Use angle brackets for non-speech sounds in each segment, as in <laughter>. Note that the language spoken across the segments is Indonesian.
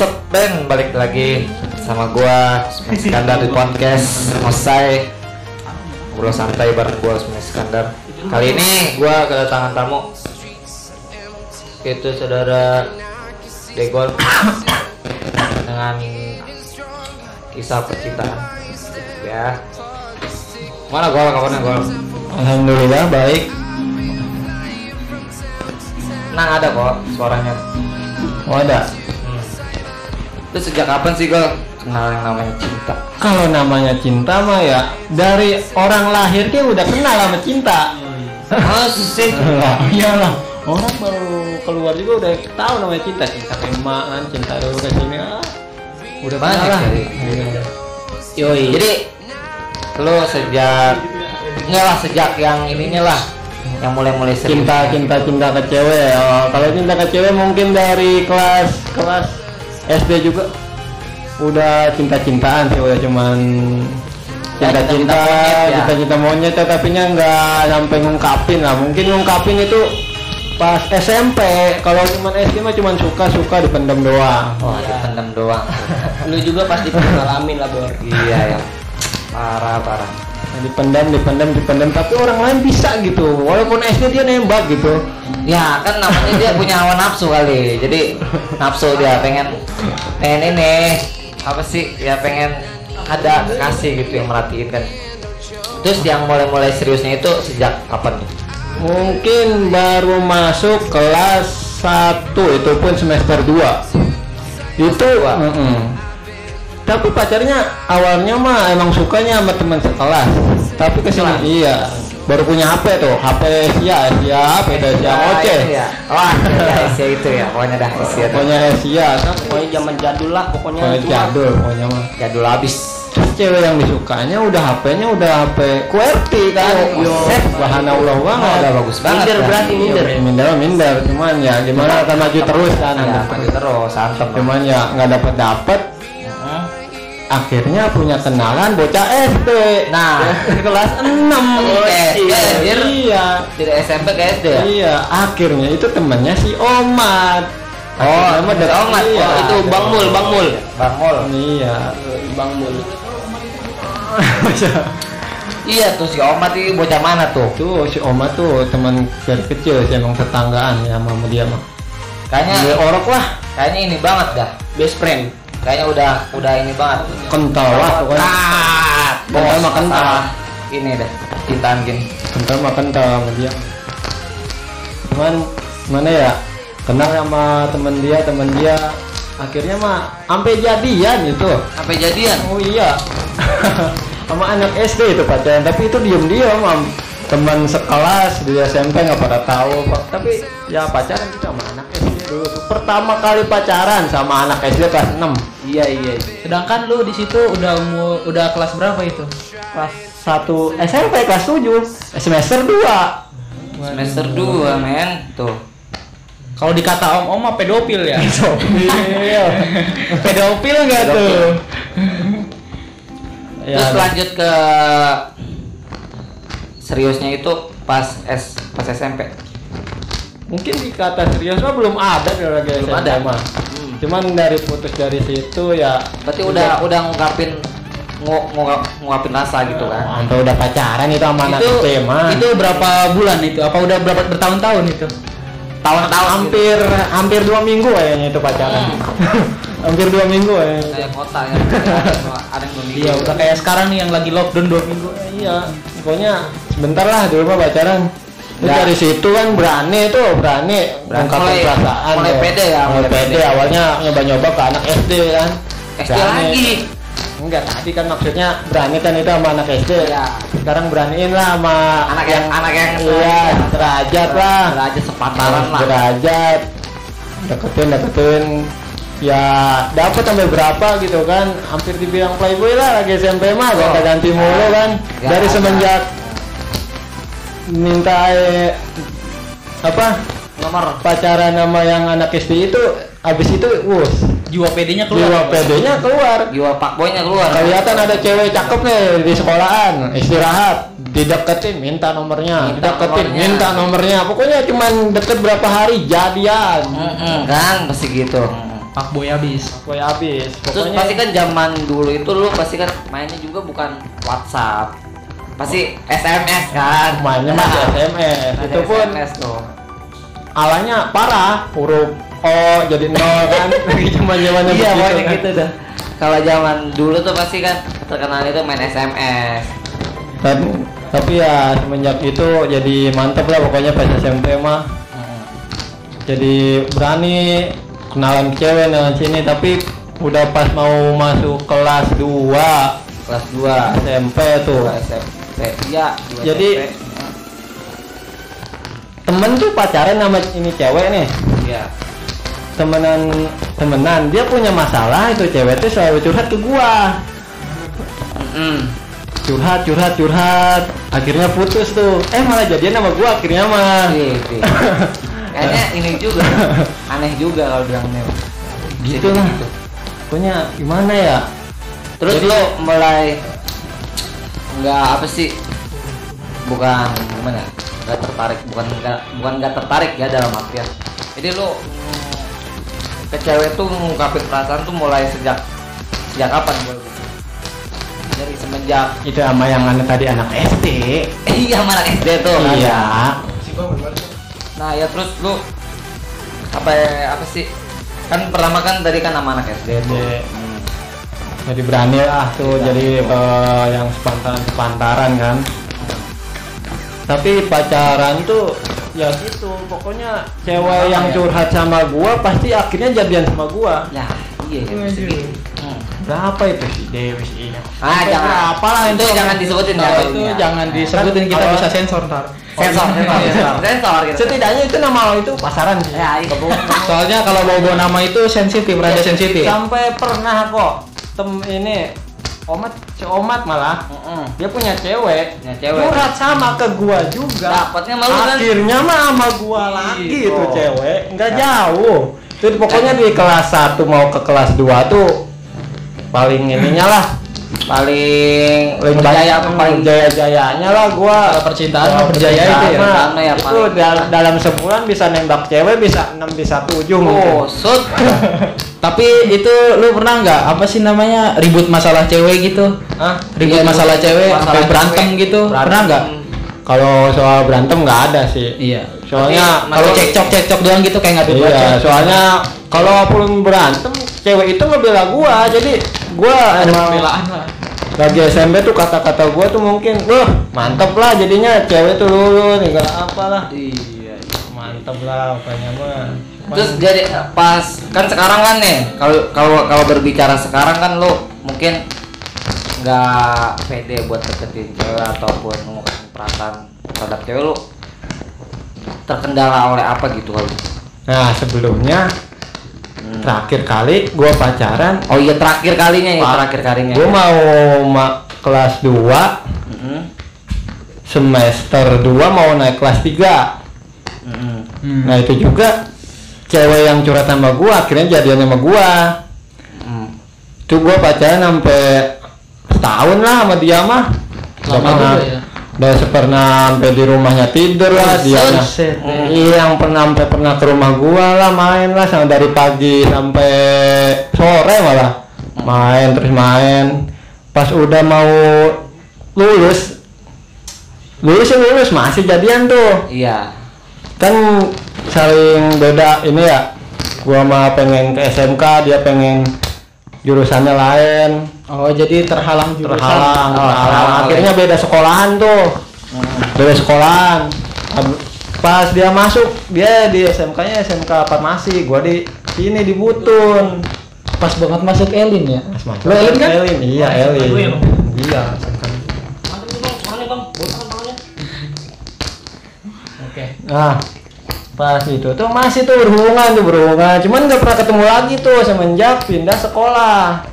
Sup Ben balik lagi sama gua Usman Iskandar di podcast Mosai Ngobrol santai bareng gua Usman Iskandar Kali ini gua kedatangan tamu. Itu saudara Degol. Dengan kisah percintaan. Ya. Mana gol? Kabarnya gol? Alhamdulillah baik. Nah ada kok suaranya. Oh ada. Itu sejak kapan sih gol kenal yang namanya cinta? Kalau namanya cinta mah ya dari orang lahir dia udah kenal sama cinta. Oh sih <laughs> Lah, iyalah. Orang baru keluar juga udah tahu namanya cinta, cinta kemaan, cinta dulu ke sini. Ah, udah Banyak lah. Iya. Yoi. Jadi lu sejak enggak lah sejak yang ininya lah yang mulai-mulai. Cinta, cinta, cinta ke cewek. Oh, kalau cinta ke cewek mungkin dari kelas kelas SD juga udah cinta-cintaan sih udah cuman Ya, cinta-cinta, cinta-cinta monyet ya. ya, tapi nya nggak sampai ngungkapin lah. Mungkin ngungkapin itu pas SMP. Kalau cuman SD mah cuman suka-suka dipendam doang. Oh, dipendam doang. lu juga pasti pernah ngalamin lah bor iya ya. Parah parah. Nah, dipendam, dipendam, dipendam. Tapi orang lain bisa gitu. Walaupun SD dia nembak gitu. Ya kan namanya dia punya hawa nafsu kali. Jadi nafsu dia pengen pengen ini apa sih? Ya pengen ada kasih gitu yang merhatiin kan. Terus yang mulai-mulai seriusnya itu sejak kapan nih? Mungkin baru masuk kelas 1 itu pun semester 2 Itu dua. mm-mm. Tapi pacarnya awalnya mah emang sukanya sama teman sekelas Tapi ke sini iya Baru punya HP tuh, HP Asia, Asia, beda Asia Oce Ya. Wah, ya, Asia itu ya. Pokoknya dah Asia. Pokoknya Asia, kan pokoknya zaman jadul lah pokoknya pokoknya jadul pokoknya mah Jadul habis. Terus cewek yang disukanya udah HP-nya udah HP QWERTY kan Yo. Bahan Allah banget Udah bagus banget. Minder dah. berarti, minder. Iya, minder minder cuman ya gimana akan maju terus kan maju terus, santem. cuman ya nggak dapat dapat. Akhirnya punya kenalan bocah SD Nah. di kelas 6 Oh, SD, anjir. iya Dari SMP ke SD ya? iya akhirnya itu temannya si Omat Oh, Akhirnya dari Omat. iya. Oh, itu Bang Mul, Bang Mul. Bang Mul. iya bang mul Iya <laughs> tuh si Omat ini bocah mana tuh? tuh si Omat tuh teman dari kecil sih emang tetanggaan ya sama dia mah Kayaknya dia orok lah kayaknya ini banget dah. best friend Kayaknya udah udah ini banget. kental lah pokoknya. Ah, Kental mah kental. Ini dah, cintaan gini. kental mah kental sama dia. Cuman mana ya? Kenal sama temen dia temen dia. Akhirnya mah sampai jadian itu. Sampai jadian. oh iya. <laughs> Sama anak SD itu pacaran tapi itu diem diam am teman sekelas di SMP nggak pada tahu Pak. tapi ya pacaran kita sama anak SD dulu pertama kali pacaran sama anak SD kelas 6 iya iya sedangkan lu di situ udah umur udah kelas berapa itu? Kelas 1 SMP kelas 7 semester 2 Semester 2, men. Tuh. kalau dikata om om mah pedofil ya? Iya. <laughs> pedofil nggak tuh? Ya, Terus lanjut ke seriusnya itu pas S pas SMP. Mungkin dikata serius mah belum ada dari lagi Belum ada. mah. Hmm. cuman dari putus dari situ ya Berarti udah udah ngungkapin ngu- ngu- ngungkapin rasa gitu kan. sampai udah pacaran itu sama anak itu SD mah itu berapa bulan itu apa udah berapa bertahun-tahun itu Tahun-tahun hampir hampir dua minggu kayaknya itu pacaran <laughs> hampir dua minggu ya kayak kota ya. Ada yang belum iya udah kayak sekarang nih yang lagi lockdown dua minggu iya pokoknya sebentar lah dulu mah pacaran Ya. dari situ kan berani tuh berani Mulai- perasaan mulai tuh. pede ya, mulai pede pede. awalnya nyoba-nyoba ke anak SD kan SD Berani. lagi. enggak tadi kan maksudnya berani kan itu sama anak SD Iya. sekarang beraniin lah sama Anak yang anak yang iya derajat lah Derajat sepantaran lah. derajat deketin deketin ya dapat sampai berapa gitu kan hampir dibilang playboy lah lagi SMP mah Oh. ganti mulu kan Ya, dari semenjak minta eh, apa Nomor pacaran sama yang anak SD itu abis itu wus jiwa pedenya keluar jiwa PD-nya keluar jiwa pak boynya keluar. kelihatan ada cewek cakep nih di sekolahan istirahat dideketin minta nomornya Minta dideketin nomornya. minta nomornya pokoknya cuman deket berapa hari jadian Mm-mm, kan pasti gitu. Mm. Pak Boy habis. Boy habis. Terus Pokoknya pasti kan zaman dulu itu lu pasti kan mainnya juga bukan WhatsApp. Pasti SMS kan. mainnya Nah, masih SMS. Itu pun SMS tuh. alanya parah, huruf O jadi nol kan. <laughs> Lagi zaman-zamannya Iya, begitu pokoknya kan. gitu dah. Kalau zaman dulu tuh pasti kan terkenal itu main SMS. Tapi, tapi ya semenjak itu jadi mantep lah pokoknya pas SMP mah. Jadi berani kenalan cewek kenalan sini tapi udah pas mau masuk kelas 2 Kelas 2 SMP tuh. SMP. Iya, Jadi-. Temen tuh pacaran sama ini cewek nih. Iya. Temenan temenan dia punya masalah itu cewek tuh selalu curhat ke gua. Mm-mm. Curhat curhat curhat akhirnya putus tuh. Eh malah jadian sama gua akhirnya mah. Iya, iya. <laughs> Kayaknya ini juga aneh juga kalau bilangnya. gitu lah. Pokoknya gimana ya? Terus Jadi- lo mulai nggak apa sih? Bukan gimana? Nggak tertarik, bukan nggak bukan nggak tertarik ya dalam artian. Jadi lo ke cewek tuh ngungkapin perasaan tuh mulai sejak sejak kapan gue? Dari semenjak Itu sama yang anak tadi anak SD. <laughs> iya mana SD tuh kan? Iya. Nah ya terus lu apa apa sih? Kan pertama kan tadi kan sama anak SD tuh. Jadi berani lah tuh Berani. jadi eh, yang sepantaran sepantaran kan. Tapi pacaran tuh ya gitu pokoknya cewek yang ya? curhat sama gua pasti akhirnya jadian sama gua Ya iya ya, Iya, segitu. iya. Hmm. berapa itu si Dewi si Ina Ah Sampai jangan berapa lah itu jangan disebutin ya. Itu ininya. jangan Nah, disebutin kita bisa sensor ntar. Sensor, sensor, sensor, sensor gitu. setidaknya itu nama lo itu pasaran sih Ya, iya. <laughs> Soalnya kalau mau bawa nama itu sensitif, rada sensitif. sampai pernah kok tem ini omat omat malah Mm-mm. dia punya cewek Punya cewek. curhat sama ke gua juga Dapatnya malu kan? akhirnya mah sama gua lagi itu cewek nggak Ya. jauh itu pokoknya di kelas 1 mau ke kelas 2 tuh paling ininya lah Paling paling banyak paling jaya jayanya lah gua Kalau percintaan mah berjaya itu ya. mah ya itu paling- dal- dalam sebulan bisa nembak cewek bisa 6 bisa 7 Oh, mungkin. <laughs> Tapi itu lu pernah nggak apa sih namanya ribut masalah cewek gitu? Hah? Ribut Iya, masalah ribut cewek, masalah sampai berantem cewek. gitu. Berantem. Pernah nggak? kalau soal berantem nggak ada sih Iya. Soalnya Kalau cekcok cekcok doang gitu kayak nggak Iya, soalnya kalau pun berantem, cewek itu ngebela gua, jadi gua ada emang pembelaan lah. lagi SMP tuh kata-kata gua tuh mungkin, wah mantep lah jadinya cewek tuh lulu nih apalah, Iya. mantep lah pokoknya mah. Terus jadi pas kan sekarang kan nih kalau kalau kalau berbicara sekarang kan lo mungkin nggak pede buat deketin cewek ataupun mengungkapkan perasaan terhadap cewek lo terkendala oleh apa gitu kalau Nah sebelumnya Hmm. terakhir kali gua pacaran, oh iya terakhir kalinya ya terakhir kalinya gua ya. mau ma- kelas 2 Mm-mm. semester 2 mau naik kelas 3 Mm-mm. Hmm. Nah itu juga cewek yang curhat sama gua akhirnya jadian sama gua. Mm. Itu gua pacaran sampai setahun lah sama dia mah. Lama juga ya? Udah pernah sampai di rumahnya tidur lah dia. Iya yang pernah sampai pernah ke rumah gua lah main lah sama dari pagi sampai sore malah. Main terus main. Pas udah mau lulus lulus ya lulus masih jadian tuh. Iya. Kan saling beda ini ya. Gua mah pengen ke SMK dia pengen jurusannya lain Oh jadi terhalang jurusan. terhalang, Oh, terhalang. terhalang. akhirnya beda sekolahan tuh beda sekolahan pas dia masuk dia di SMK nya SMK farmasi gua di sini di Butun Pas banget masuk Elin ya. Pas masuk. Lo Elin kan? Elin iya Elin iya Oke. Nah, pas itu tuh masih tuh berhubungan tuh berhubungan, cuman nggak pernah ketemu lagi tuh semenjak pindah sekolah.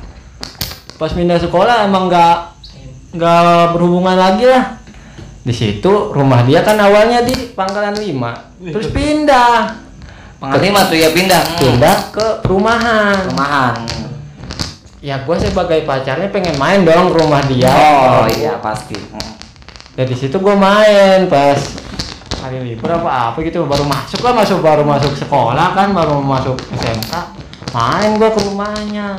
Pas pindah sekolah emang nggak nggak berhubungan lagi lah. Di situ rumah dia kan awalnya di Pangkalan 5 terus pindah, pengalima tuh ya pindah pindah ke perumahan. rumahan Ya gue sebagai pacarnya pengen main dong ke rumah dia. oh iya pasti Mm. Dari situ gue main pas hari libur apa apa gitu baru masuk lah masuk baru masuk sekolah kan baru masuk SMK main gua ke rumahnya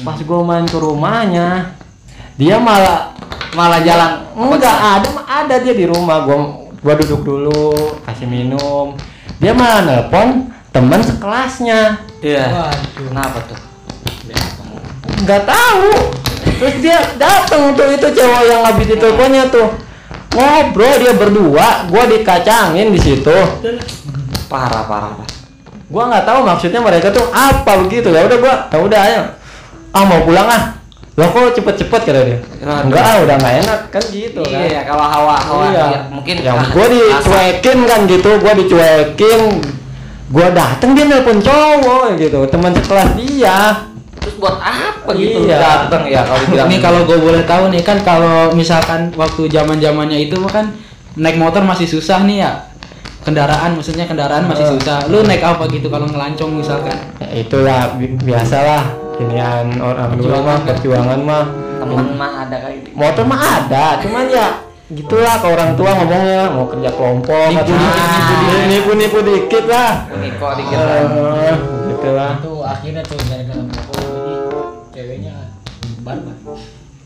pas gua main ke rumahnya dia malah Malah jalan. enggak ada mah ada dia di rumah gua gua duduk dulu kasih minum dia malah nelpon teman sekelasnya Iya. Kenapa tuh? nggak tahu terus dia datang tuh itu cowok yang habis diteleponnya tuh ngobrol dia berdua gua dikacangin di situ Parah parah. parah. gua nggak tahu maksudnya mereka tuh apa begitu ya udah gua ya udah ayo ah mau pulang ah? Lo kok cepet-cepet kata dia. Aduh. enggak ah udah nggak enak kan gitu kan. Iya, kalau hawa-hawa Iya. iya, mungkin yang ah, gua asal. dicuekin kan gitu. Gua dicuekin. Gua dateng dia nelpon cowok gitu. Teman sekelas dia. Terus buat apa gitu Iya. datang ya kalau dibilang Ini kalau gue boleh tahu nih kan kalau misalkan waktu zaman zamannya itu mah kan naik motor masih susah nih ya? Kendaraan maksudnya kendaraan masih Oh. susah. Lu naik apa gitu kalau ngelancong misalkan? Ya itulah bi- biasalah inian orang dulu mah perjuangan mah. Teman mah ada kali motor mah ada cuman ya gitulah ke orang tua ngomongnya mau kerja kelompok Nipu nipu dikit. nipu nipu dikit lah. Niko dikit lah. Eh, gitulah. Itu akhirnya tuh gara-gara ceweknya barbar.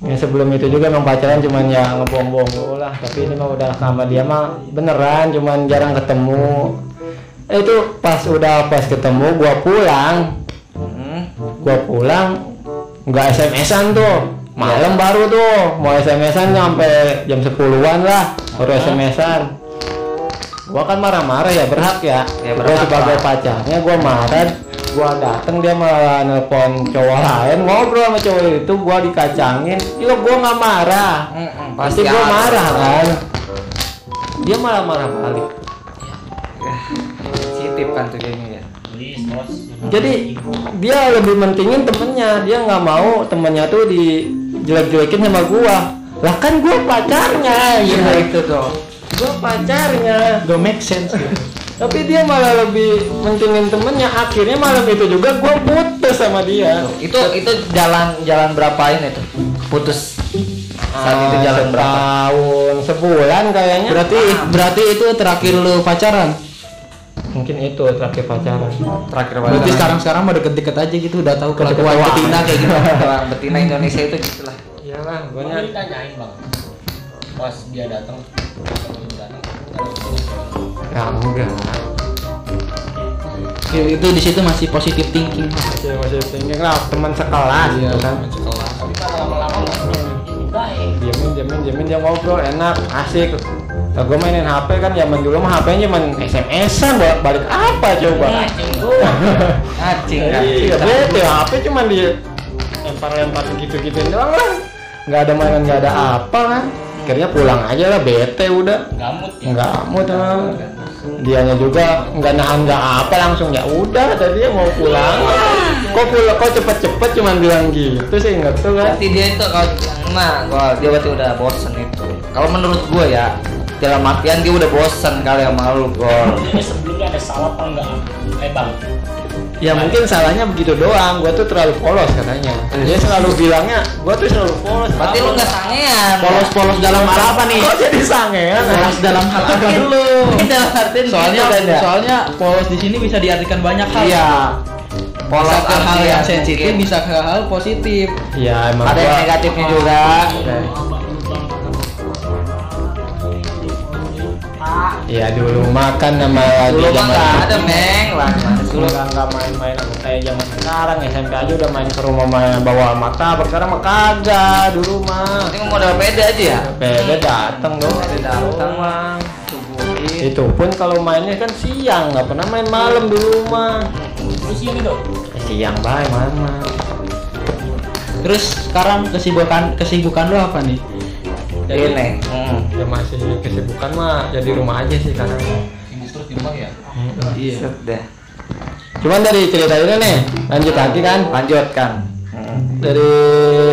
Ya sebelum itu juga emang pacaran cuman ya dulu lah. Tapi ini mah udah sama dia mah beneran cuman jarang ketemu. Itu pas udah pas ketemu gua pulang Gua pulang nggak SMS-an tuh. Malam baru tuh. Mau SMS-an sampai jam 10-an lah baru SMS-an gua kan marah-marah ya berhak ya, Ya, gua berhak sebagai lah. pacarnya gua marah. Gua dateng dia malah nelpon cowok lain ngobrol sama cowok itu gua dikacangin. Juga gua nggak marah. Mm-mm, pasti pasti gua marah kan? Dia malah marah balik. Ya, sensitif kan tuh kayaknya ya. Jadi dia lebih mentingin temennya. Dia nggak mau temennya tuh di jelek-jelekin sama gua. Lah kan gua pacarnya gitu. Itu tuh. gua pacarnya. Gak make sense gitu. Tapi dia malah lebih mentingin temennya. Akhirnya malam itu juga gua putus sama dia. Itu itu jalan jalan berapa ini tuh? Putus. Saat itu Ah, jalan berapa? tahun sebulan kayaknya. Berarti berarti itu terakhir lu pacaran mungkin itu terakhir pacaran. Terakhir berarti pacaran. sekarang sekarang udah deket-deket aja gitu udah tahu kelakuan betina kayak gitu <laughs> Orang betina Indonesia itu gitulah. iyalah gua ditanyain bang. Pas dia datang pas dia datang ya enggak itu di situ masih positif thinking. Masih masih thinking lah teman sekelas gitu kan. tapi kan lama-lama nggak baik diamin diamin diamin dia ngobrol enak asik nah, gue mainin HP kan zaman dulu mah HP nya cuma SMS-an bolak balik apa coba? Ngaceng gua Acing kan. iya bete HP cuma di lempar lempar gitu gituin doang lah. Nggak ada mainan nggak ada apa kan. Akhirnya pulang aja lah bete udah. Gamut ya? Mood emang dianya juga nggak nahan nggak apa langsung ya udah tadi dia mau pulang. Kok pulang kok cepet-cepet cuman bilang gitu sih nggak tuh kan. Berarti dia itu kalau nah, gua dia berarti udah bosen itu. Kalau menurut gua ya, dalam artian dia udah bosen kali sama lu, Gol. ini sebelumnya ada salah apa enggak eh bang Ya mungkin salahnya begitu doang, gua tuh terlalu polos katanya. Dia selalu bilangnya, gua tuh selalu polos. Berarti lu nggak sangean. polos-polos dalam hal apa nih Kok jadi sangean? polos dalam hal apa dulu soalnya soalnya polos di sini bisa diartikan banyak hal Iya. Polos bisa ke hal yang sensitif bisa ke hal positif Ya emang Ada yang negatifnya juga. Ya dulu makan sama Dulu mah nggak ada, Meng. Lah, Dulu lu? nggak nggak main-main aku kayak zaman sekarang SMP aja udah main ke rumah main bawa mata, sekarang mah kagak dulu mah. Ini modal pede aja ya. Beda dateng dong. Pede datang mah. Itu pun kalau mainnya kan siang, nggak pernah main malam dulu mah. dong Eh, Siang baik mana? terus sekarang kesibukan kesibukan lu apa nih Ini. Hmm. Ya masih kesibukan mah jadi rumah aja sih karena. sibuk terus di rumah ya iya Set deh. Cuman dari cerita ini nih, lanjut lagi kan. Lanjut kan. Hmm. Dari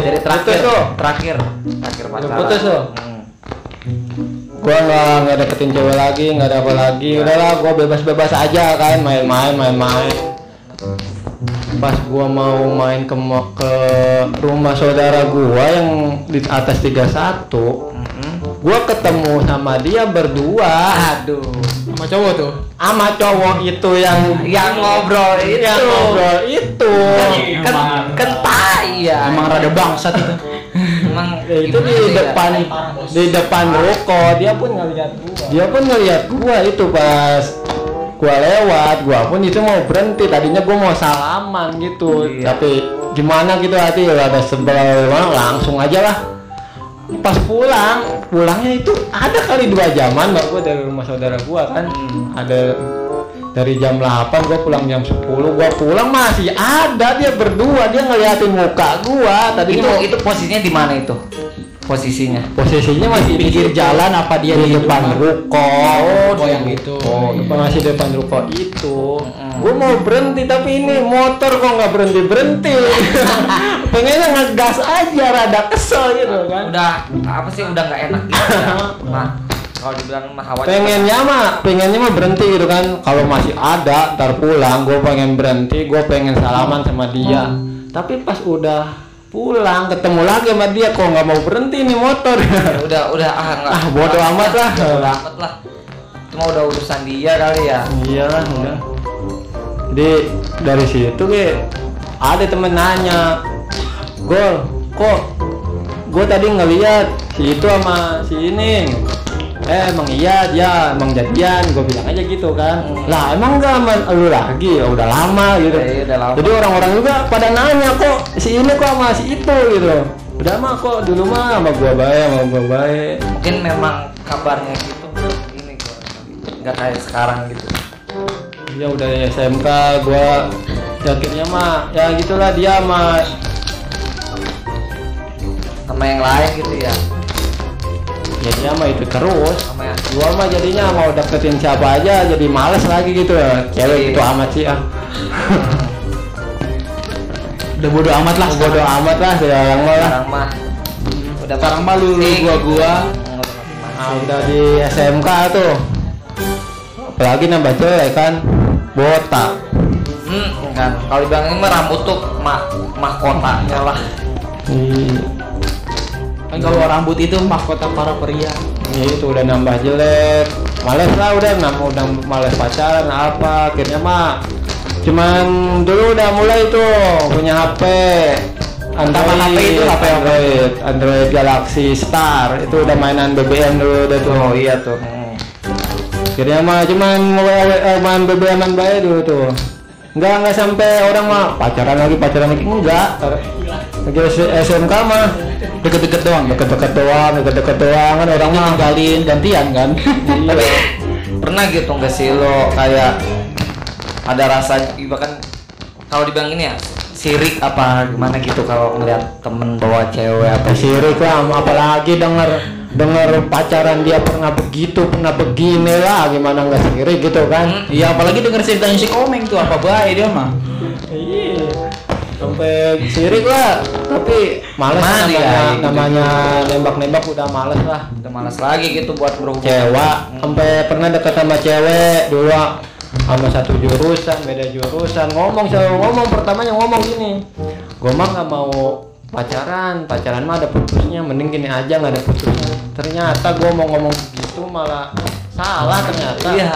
Dari terakhir putus tuh. terakhir terakhir pacaran. putus tuh. Hmm. Gua nggak nggak deketin cewek lagi, nggak ada apa lagi. Udahlah, gua bebas-bebas aja kan, main-main, main-main. Pas gua mau main ke ke rumah saudara gua yang di atas 31 Mhm. gua ketemu sama dia berdua Aduh. Sama cowok tuh. sama cowok itu yang Yang ngobrol itu. yang ngobrol itu Kan kan tai ya. Emang rada bangsat itu. Emang Ya, itu di ya? depan di depan ruko dia pun ngeliat gua dia pun ngeliat gua itu pas gua lewat gua pun itu mau berhenti. Tadinya gua mau salaman gitu. Iya. tapi gimana gitu hati? Ada sebel langsung aja lah. Pas pulang pulangnya itu ada kali dua jaman mbak gua dari rumah saudara gua kan. Hmm. ada dari jam 8 gua pulang jam 10 gua pulang masih ada dia berdua. Dia ngeliatin muka gua. Tadi Itu mau itu posisinya di mana itu? Posisinya. posisinya masih Di pinggir jalan apa dia di di depan ruko. Oh, oh yang itu. oh depan masih depan ruko itu. Gue mau berhenti tapi ini motor kok nggak berhenti berhenti. <laughs> Pengennya ngegas aja rada kesel gitu kan. Udah apa sih udah nggak enak gitu. Ya. <laughs> Nah, kalau dibilang mah hawa pengennya mah pengennya mah berhenti gitu kan. Kalau masih ada ntar pulang gue pengen berhenti gue pengen salaman sama dia. Tapi pas udah pulang ketemu lagi sama dia kok nggak mau berhenti nih motor Ya udah udah ah enggak. Ah, bodo amat lah. Bodo amat lah. Cuma udah urusan dia kali ya. iyalah udah jadi dari situ ge ada temen nanya gol kok gue tadi ngeliat si itu sama si ini eh emang iya dia emang jadian gue bilang aja gitu kan lah emang enggak sama lu lagi Ya udah lama gitu Iya, udah lama. jadi orang-orang juga pada nanya kok si ini kok sama si itu gitu udah mah kok dulu mah sama gua baik sama gua baik Mungkin memang kabarnya gitu. Ini gua nggak kayak sekarang gitu. ya udah SMK gua akhirnya mah ya gitulah dia mah Sama yang lain gitu ya. Dia mah itu terus Sama gua mah jadinya mau deketin siapa aja jadi males lagi gitu ya cewek gitu amat sih ah <laughs> Udah bodo amat lah. bodo amat lah sekarang mah lah mah udah Sekarang mah lu masing-masing. gua gua. nah, udah di SMK tuh apalagi nambah cewek kan botak Hmm, kan. Kalau dibilang ini mah rambut tuh mah mahkotanya lah. Iya. Kan kalau rambut itu mahkota para pria. Ya itu udah nambah jelek males lah udah nambah udah males pacaran apa akhirnya mah cuman dulu udah mulai tuh punya HP Android, HP itu HP? Android, Android Galaxy Star itu udah mainan BBM dulu udah tuh. Oh iya tuh. Akhirnya mah cuman eh, main BBM-an baik dulu tuh. Enggak enggak sampai orang mah pacaran lagi pacaran lagi enggak. Lagi SMK mah Deket-deket doang ya. deket-deket doang, deket-deket doang kan orang mah gantian kan. Tapi <laughs> pernah gitu nggak sih lo kayak ada rasa bahkan kalau dibilang ini ya sirik apa gimana gitu kalau ngeliat temen bawa cewek apa apa sirik lah apalagi denger denger pacaran dia pernah begitu pernah begini lah gimana nggak sirik gitu kan Iya, apalagi denger ceritanya si Komeng tuh apa baik dia mah. Sampai sirik lah. Tapi males Gimana namanya ya, gitu. namanya nembak-nembak udah males lah. Udah malas lagi gitu buat berhubungan. Cewek sampai pernah deket sama cewek dulu sama satu jurusan beda jurusan. Ngomong selalu ngomong. Pertamanya ngomong gini gue mah nggak mau pacaran. Pacaran mah ada putusnya. Mending gini aja nggak ada putusnya. Ternyata gue mau ngomong gitu malah salah ternyata. Iya.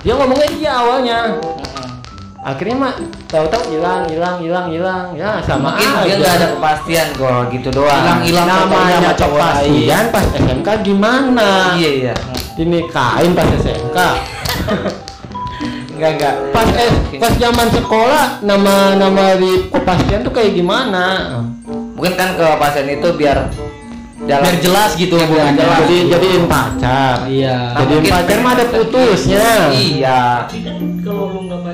Dia ngomongnya iya awalnya. Akhirnya mah tahu-tahu hilang hilang hilang hilang. Ya sama mungkin aja. dia nggak ada kepastian gol gitu doang. Hilang-hilang namanya sama cowok kepastian pas SMK gimana? Iya iya. Dinikahin pas SMK enggak enggak pas eh, pas zaman sekolah nama nama di kepastian tuh kayak gimana? Mungkin kan kepastian itu biar jalan Biar jelas gitu Biar hubungannya. jelas. jadi jadiin pacar. Iya. Nah, jadiin pacar mah ada <laughs> putusnya. Iya. Tapi kan kalau lu nggak mau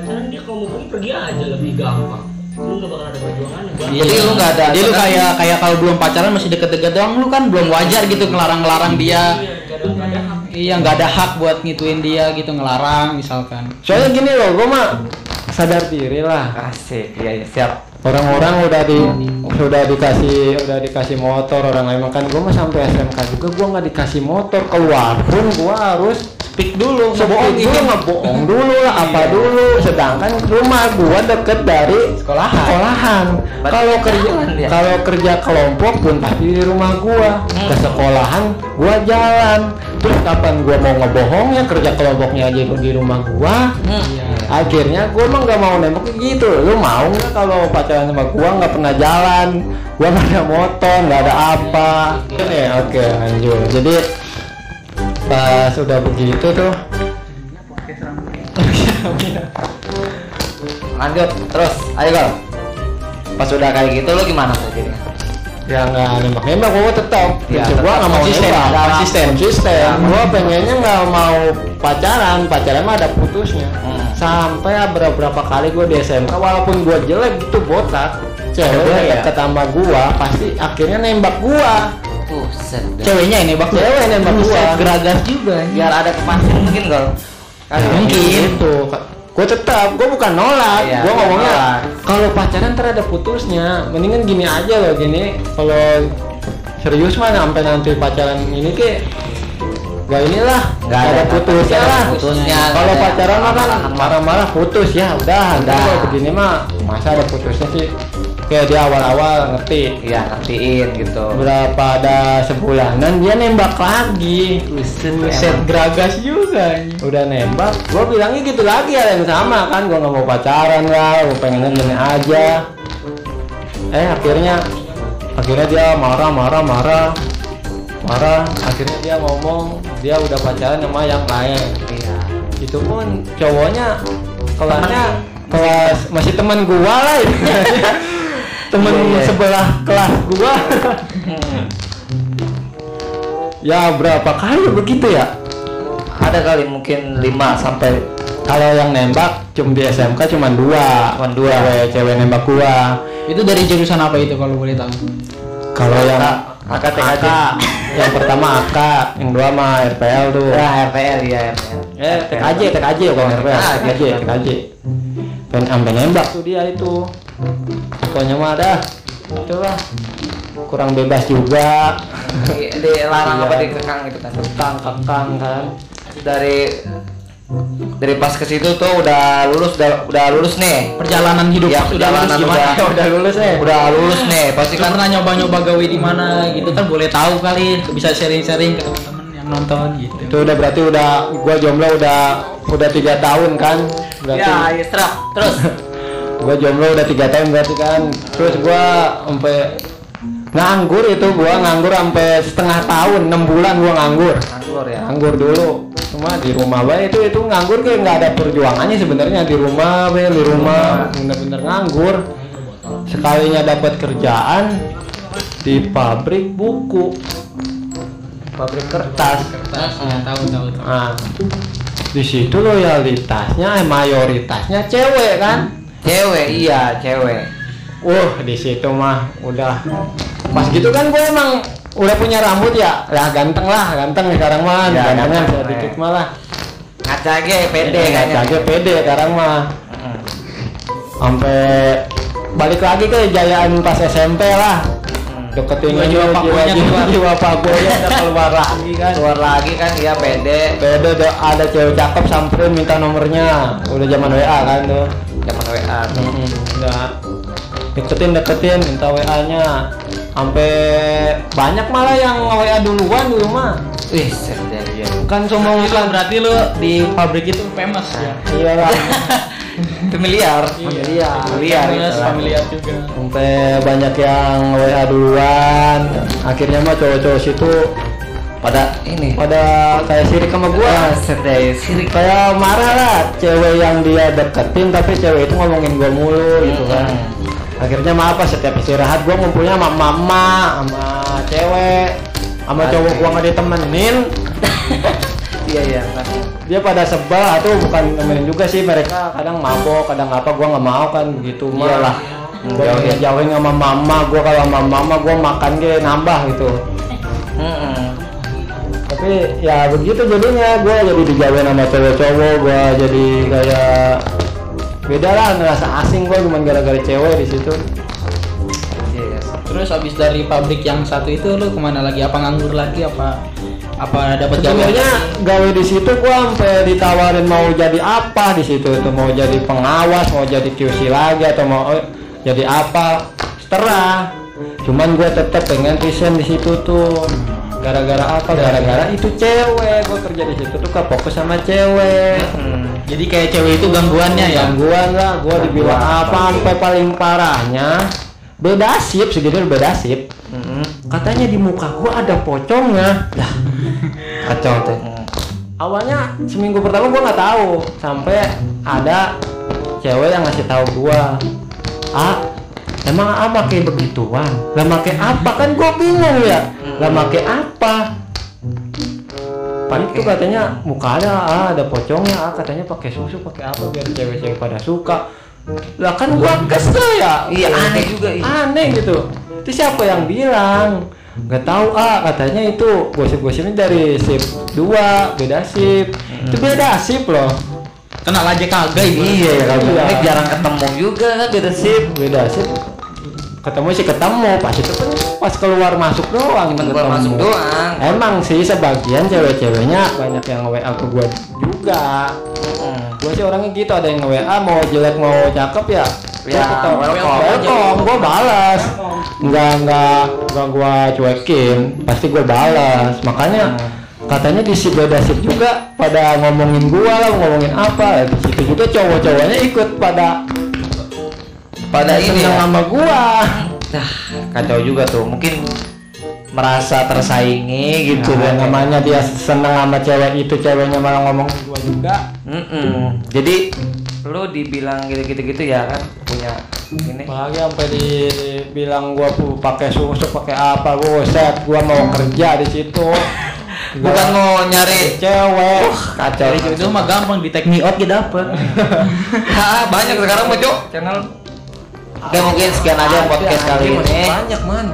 pergi aja lebih gampang. Lu nggak bakal ada perjuangannya. Bang. Iya. Jadi lu nggak ada- Jadi lu kayak kayak kalau belum pacaran masih deket-deket doang lu kan belum wajar gitu ngelarang-ngelarang dia. Iya, nggak ada nggak ada hak. Iya, nggak ada hak buat ngituin dia gitu ngelarang misalkan. soalnya gini loh gua mah sadar diri lah asik iya iya siap orang-orang udah di sudah dikasih udah dikasih motor orang lain kan gua mah sampai SMK juga gua nggak dikasih motor keluar pun gua harus speak dulu ngebohongin. dulu, ngebohong dulu lah, apa dulu. Sedangkan rumah gua deket dari Sekolahan. sekolahan. Kalau kerja kalau kerja kelompok pun pasti di rumah gua. Ke Hmm. sekolahan gua jalan. Terus kapan gua mau ngebohongnya kerja kelompoknya aja di rumah gua. Iya. Akhirnya gua mah nggak mau nembak gitu. Lu mau nggak kalau pacaran sama gua nggak pernah jalan? Gua nggak ada motor, nggak ada apa. Ini oke lanjut. Jadi pas udah begitu tuh Lanjut terus, ayo Gol. Pas udah kayak gitu lu gimana tuh jadinya? ya nggak nembak nembak gua tetap Ya, tetap nggak mau konsisten, nembak ada konsisten. konsisten gua pengennya nggak mau pacaran pacaran mah ada putusnya Hmm. sampai beberapa kali gua di SMK walaupun gua jelek gitu botak cewek ya? deket sama gua pasti akhirnya nembak gua Buset ceweknya ini bak Cewek nembak gua. Buset, geragas juga. Biar ada kepastian mungkin Ya, mungkin. gitu. Gue tetap gue bukan nolak. Iya, gue iya, ngomongnya kalau pacaran ntar ada putusnya. Mendingan gini aja loh gini. Kalau serius mah sampai nanti pacaran ini ke gak inilah. Nggak ada ada putusnya lah. putusnya, kalau pacaran mah kan marah-marah. putus ya udah. Udah. udah. kalau begini mah masa ada putusnya sih kayak dia awal-awal ngerti Iya, ngertiin gitu. berapa ada sebulanan dia nembak lagi Buset, geragas juga ini. udah nembak gue bilangnya gitu lagi ada yang sama kan gue nggak mau pacaran lah gue pengennya gini aja eh akhirnya akhirnya dia marah marah marah marah akhirnya dia ngomong dia udah pacaran sama yang lain Iya. itu pun cowoknya kelasnya kelas masih teman gua lah. <laughs> temen Iya, iya. sebelah kelas gua ya berapa kali begitu ya Ada kali mungkin 5 sampai kalau yang nembak cuma di SMK cuma dua Cuman dua. cewek cewek nembak gua Itu dari jurusan apa itu kalau boleh tahu? kalau yang AK, TKJ. yang pertama AK yang dua mah RPL tuh Ya, RPL ya, RPL. eh TKJ TKJ bukan RPL Ah, TKJ. TKJ dan sampai nembak tuh dia itu pokoknya mah dah itulah kurang bebas juga Di- Dilarang Iya. apa dikekang gitu kan. kekang kekang kan Dari dari pas ke situ tuh udah lulus udah, udah lulus nih. Perjalanan hidup Ya, sudah lulus perjalanan gimana? udah- udah lulus ya Udah lulus nih, pasti Kan pernah nyoba-nyoba gawe di mana gitu kan boleh tahu kali bisa sharing-sharing ke teman-teman yang nonton gitu. itu udah berarti udah gua jomblo udah udah tiga tahun kan berarti Ya, ya. Terus <laughs> gua jomblo udah tiga tahun berarti kan. Terus gua sampai nganggur itu gua nganggur sampai setengah tahun enam bulan gua nganggur. Nganggur ya. nganggur dulu. Cuma di rumah bae itu itu nganggur kayak nggak ada perjuangannya sebenarnya. Di rumah bae di rumah bener-bener nganggur. Sekalinya dapat kerjaan di pabrik buku. Pabrik kertas. Kertas, ya, tahu tahu. nah di situ loyalitasnya mayoritasnya cewek kan Cewek, iya, cewek. Wah di situ mah udah pas gitu kan gue emang udah punya rambut ya lah ganteng lah ganteng sekarang mah Ya, gantengan ganteng, sedikit eh. malah Ngaca ge pede ya, kayaknya. aja pede sekarang mah Heeh. sampai balik lagi ke jayaan pas SMP lah Heeh. deketin <laughs> jiwa- keluar. jiwa udah keluar <laughs> lagi kan Keluar lagi kan iya pede. Ada, ada cewek cakep samperin minta nomornya udah zaman WA kan tuh Zaman WA. tuh. Udah deketin deketin minta WA nya sampai banyak malah yang WA duluan dulu mah Wih, sedih ya. kan sombong Berarti lu, berarti lu di pabrik itu famous ya. <laughs> iya lah Familiar. Familiar. Gitu. familiar juga. sampai banyak yang WA duluan akhirnya mah cowok-cowok situ Pada ini. pada kayak sirik sama gua Wah, sedih. Sirik. kayak marah lah cewek yang dia deketin tapi cewek itu ngomongin gua mulu gitu kan Hmm. akhirnya mah apa setiap istirahat gua ngumpulnya sama mama sama cewek sama cowok gua nggak ditemenin <laughs> Iya, iya. dia pada sebel atau bukan nemenin juga sih mereka kadang mabok kadang apa gua nggak mau kan begitu mah Iyalah. gua Jauhin. sama mama gua kalau sama mama gua makan ge nambah gitu Heeh. Tapi ya begitu jadinya gua jadi dijauhin sama cowok-cowok gua jadi kayak beda lah ngerasa asing gua cuma gara-gara cewek di situ Iya. Terus habis dari pabrik yang satu itu lu ke mana lagi? Apa nganggur lagi apa apa dapat? Sebenarnya gawe di situ gua sampai ditawarin mau jadi apa di situ itu mau jadi pengawas, mau jadi QC lagi atau mau eh, jadi apa, terserah. Cuman gua tetap pengen resign di situ tuh. Gara-gara apa? Gara-gara itu cewek. Gua kerja di situ tuh fokus sama cewek. Hmm. Jadi kayak cewek itu gangguannya ya. Gangguan lah, gua dibilang apa sampai paling parahnya beda sip segitu beda sip Hmm. katanya di muka gua ada pocongnya lah <laughs> Kacau tuh. awalnya seminggu pertama gua nggak tahu sampai ada cewek yang ngasih tahu gua ah emang ah pakai begituan? Lah pakai apa? Kan gua bingung ya. Lah pakai apa? Pak itu katanya muka ada ah, ada pocongnya ah katanya pakai susu pakai apa biar cewek-cewek pada suka. Lah kan gua kesel ya. Iya, aneh juga, iya. aneh gitu. Itu siapa yang bilang? Nggak tahu ah katanya itu gosip-gosipnya dari sip 2 beda sip itu beda sip loh. Kenal aja kagak ini. Iya ya Iya. jarang ketemu juga beda sip. beda sip ketemu sih ketemu pas itu kan pas keluar masuk doang Cuman ketemu. keluar masuk doang. emang sih sebagian cewek-ceweknya banyak yang nge-WA ke gua juga Hmm. gua sih orangnya gitu ada yang nge-WA mau jelek mau cakep ya Ya, welcome. welcome gua balas nggak nggak nggak gua cuekin pasti gua balas makanya katanya di si beda sip juga pada ngomongin gua lah ngomongin apa di situ juga cowok-cowoknya ikut pada Pada ini seneng ya. sama gua Nah, kacau juga tuh. Mungkin merasa tersaingi gitu Nah, kan. namanya dia seneng sama cewek itu ceweknya malah ngomong gua juga Mm-mm. Jadi lu dibilang gitu-gitu gitu ya kan punya ini. Apalagi sampai dibilang gua pu- pakai susu pakai apa buset gua mau kerja di situ <laughs> Bukan mau nyari cewek kacau. Dari itu mah gampang di take me out ya dapet. <laughs> Ah, banyak sekarang mah, Cok. Channel. Oke, mungkin sekian aja podcast kali ini. banyak man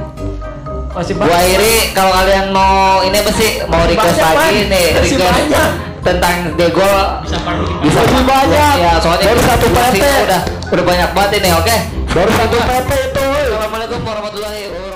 masih Gua Iri, kalau kalian mau ini apa sih? Mau request Banyak, lagi Man. nih, Masih request banyak. tentang Degol Bisa bisa Masih banyak. Ya, soalnya Baru satu PT. udah udah banyak banget ini, oke? baru satu PT itu Assalamualaikum warahmatullahi wabarakatuh.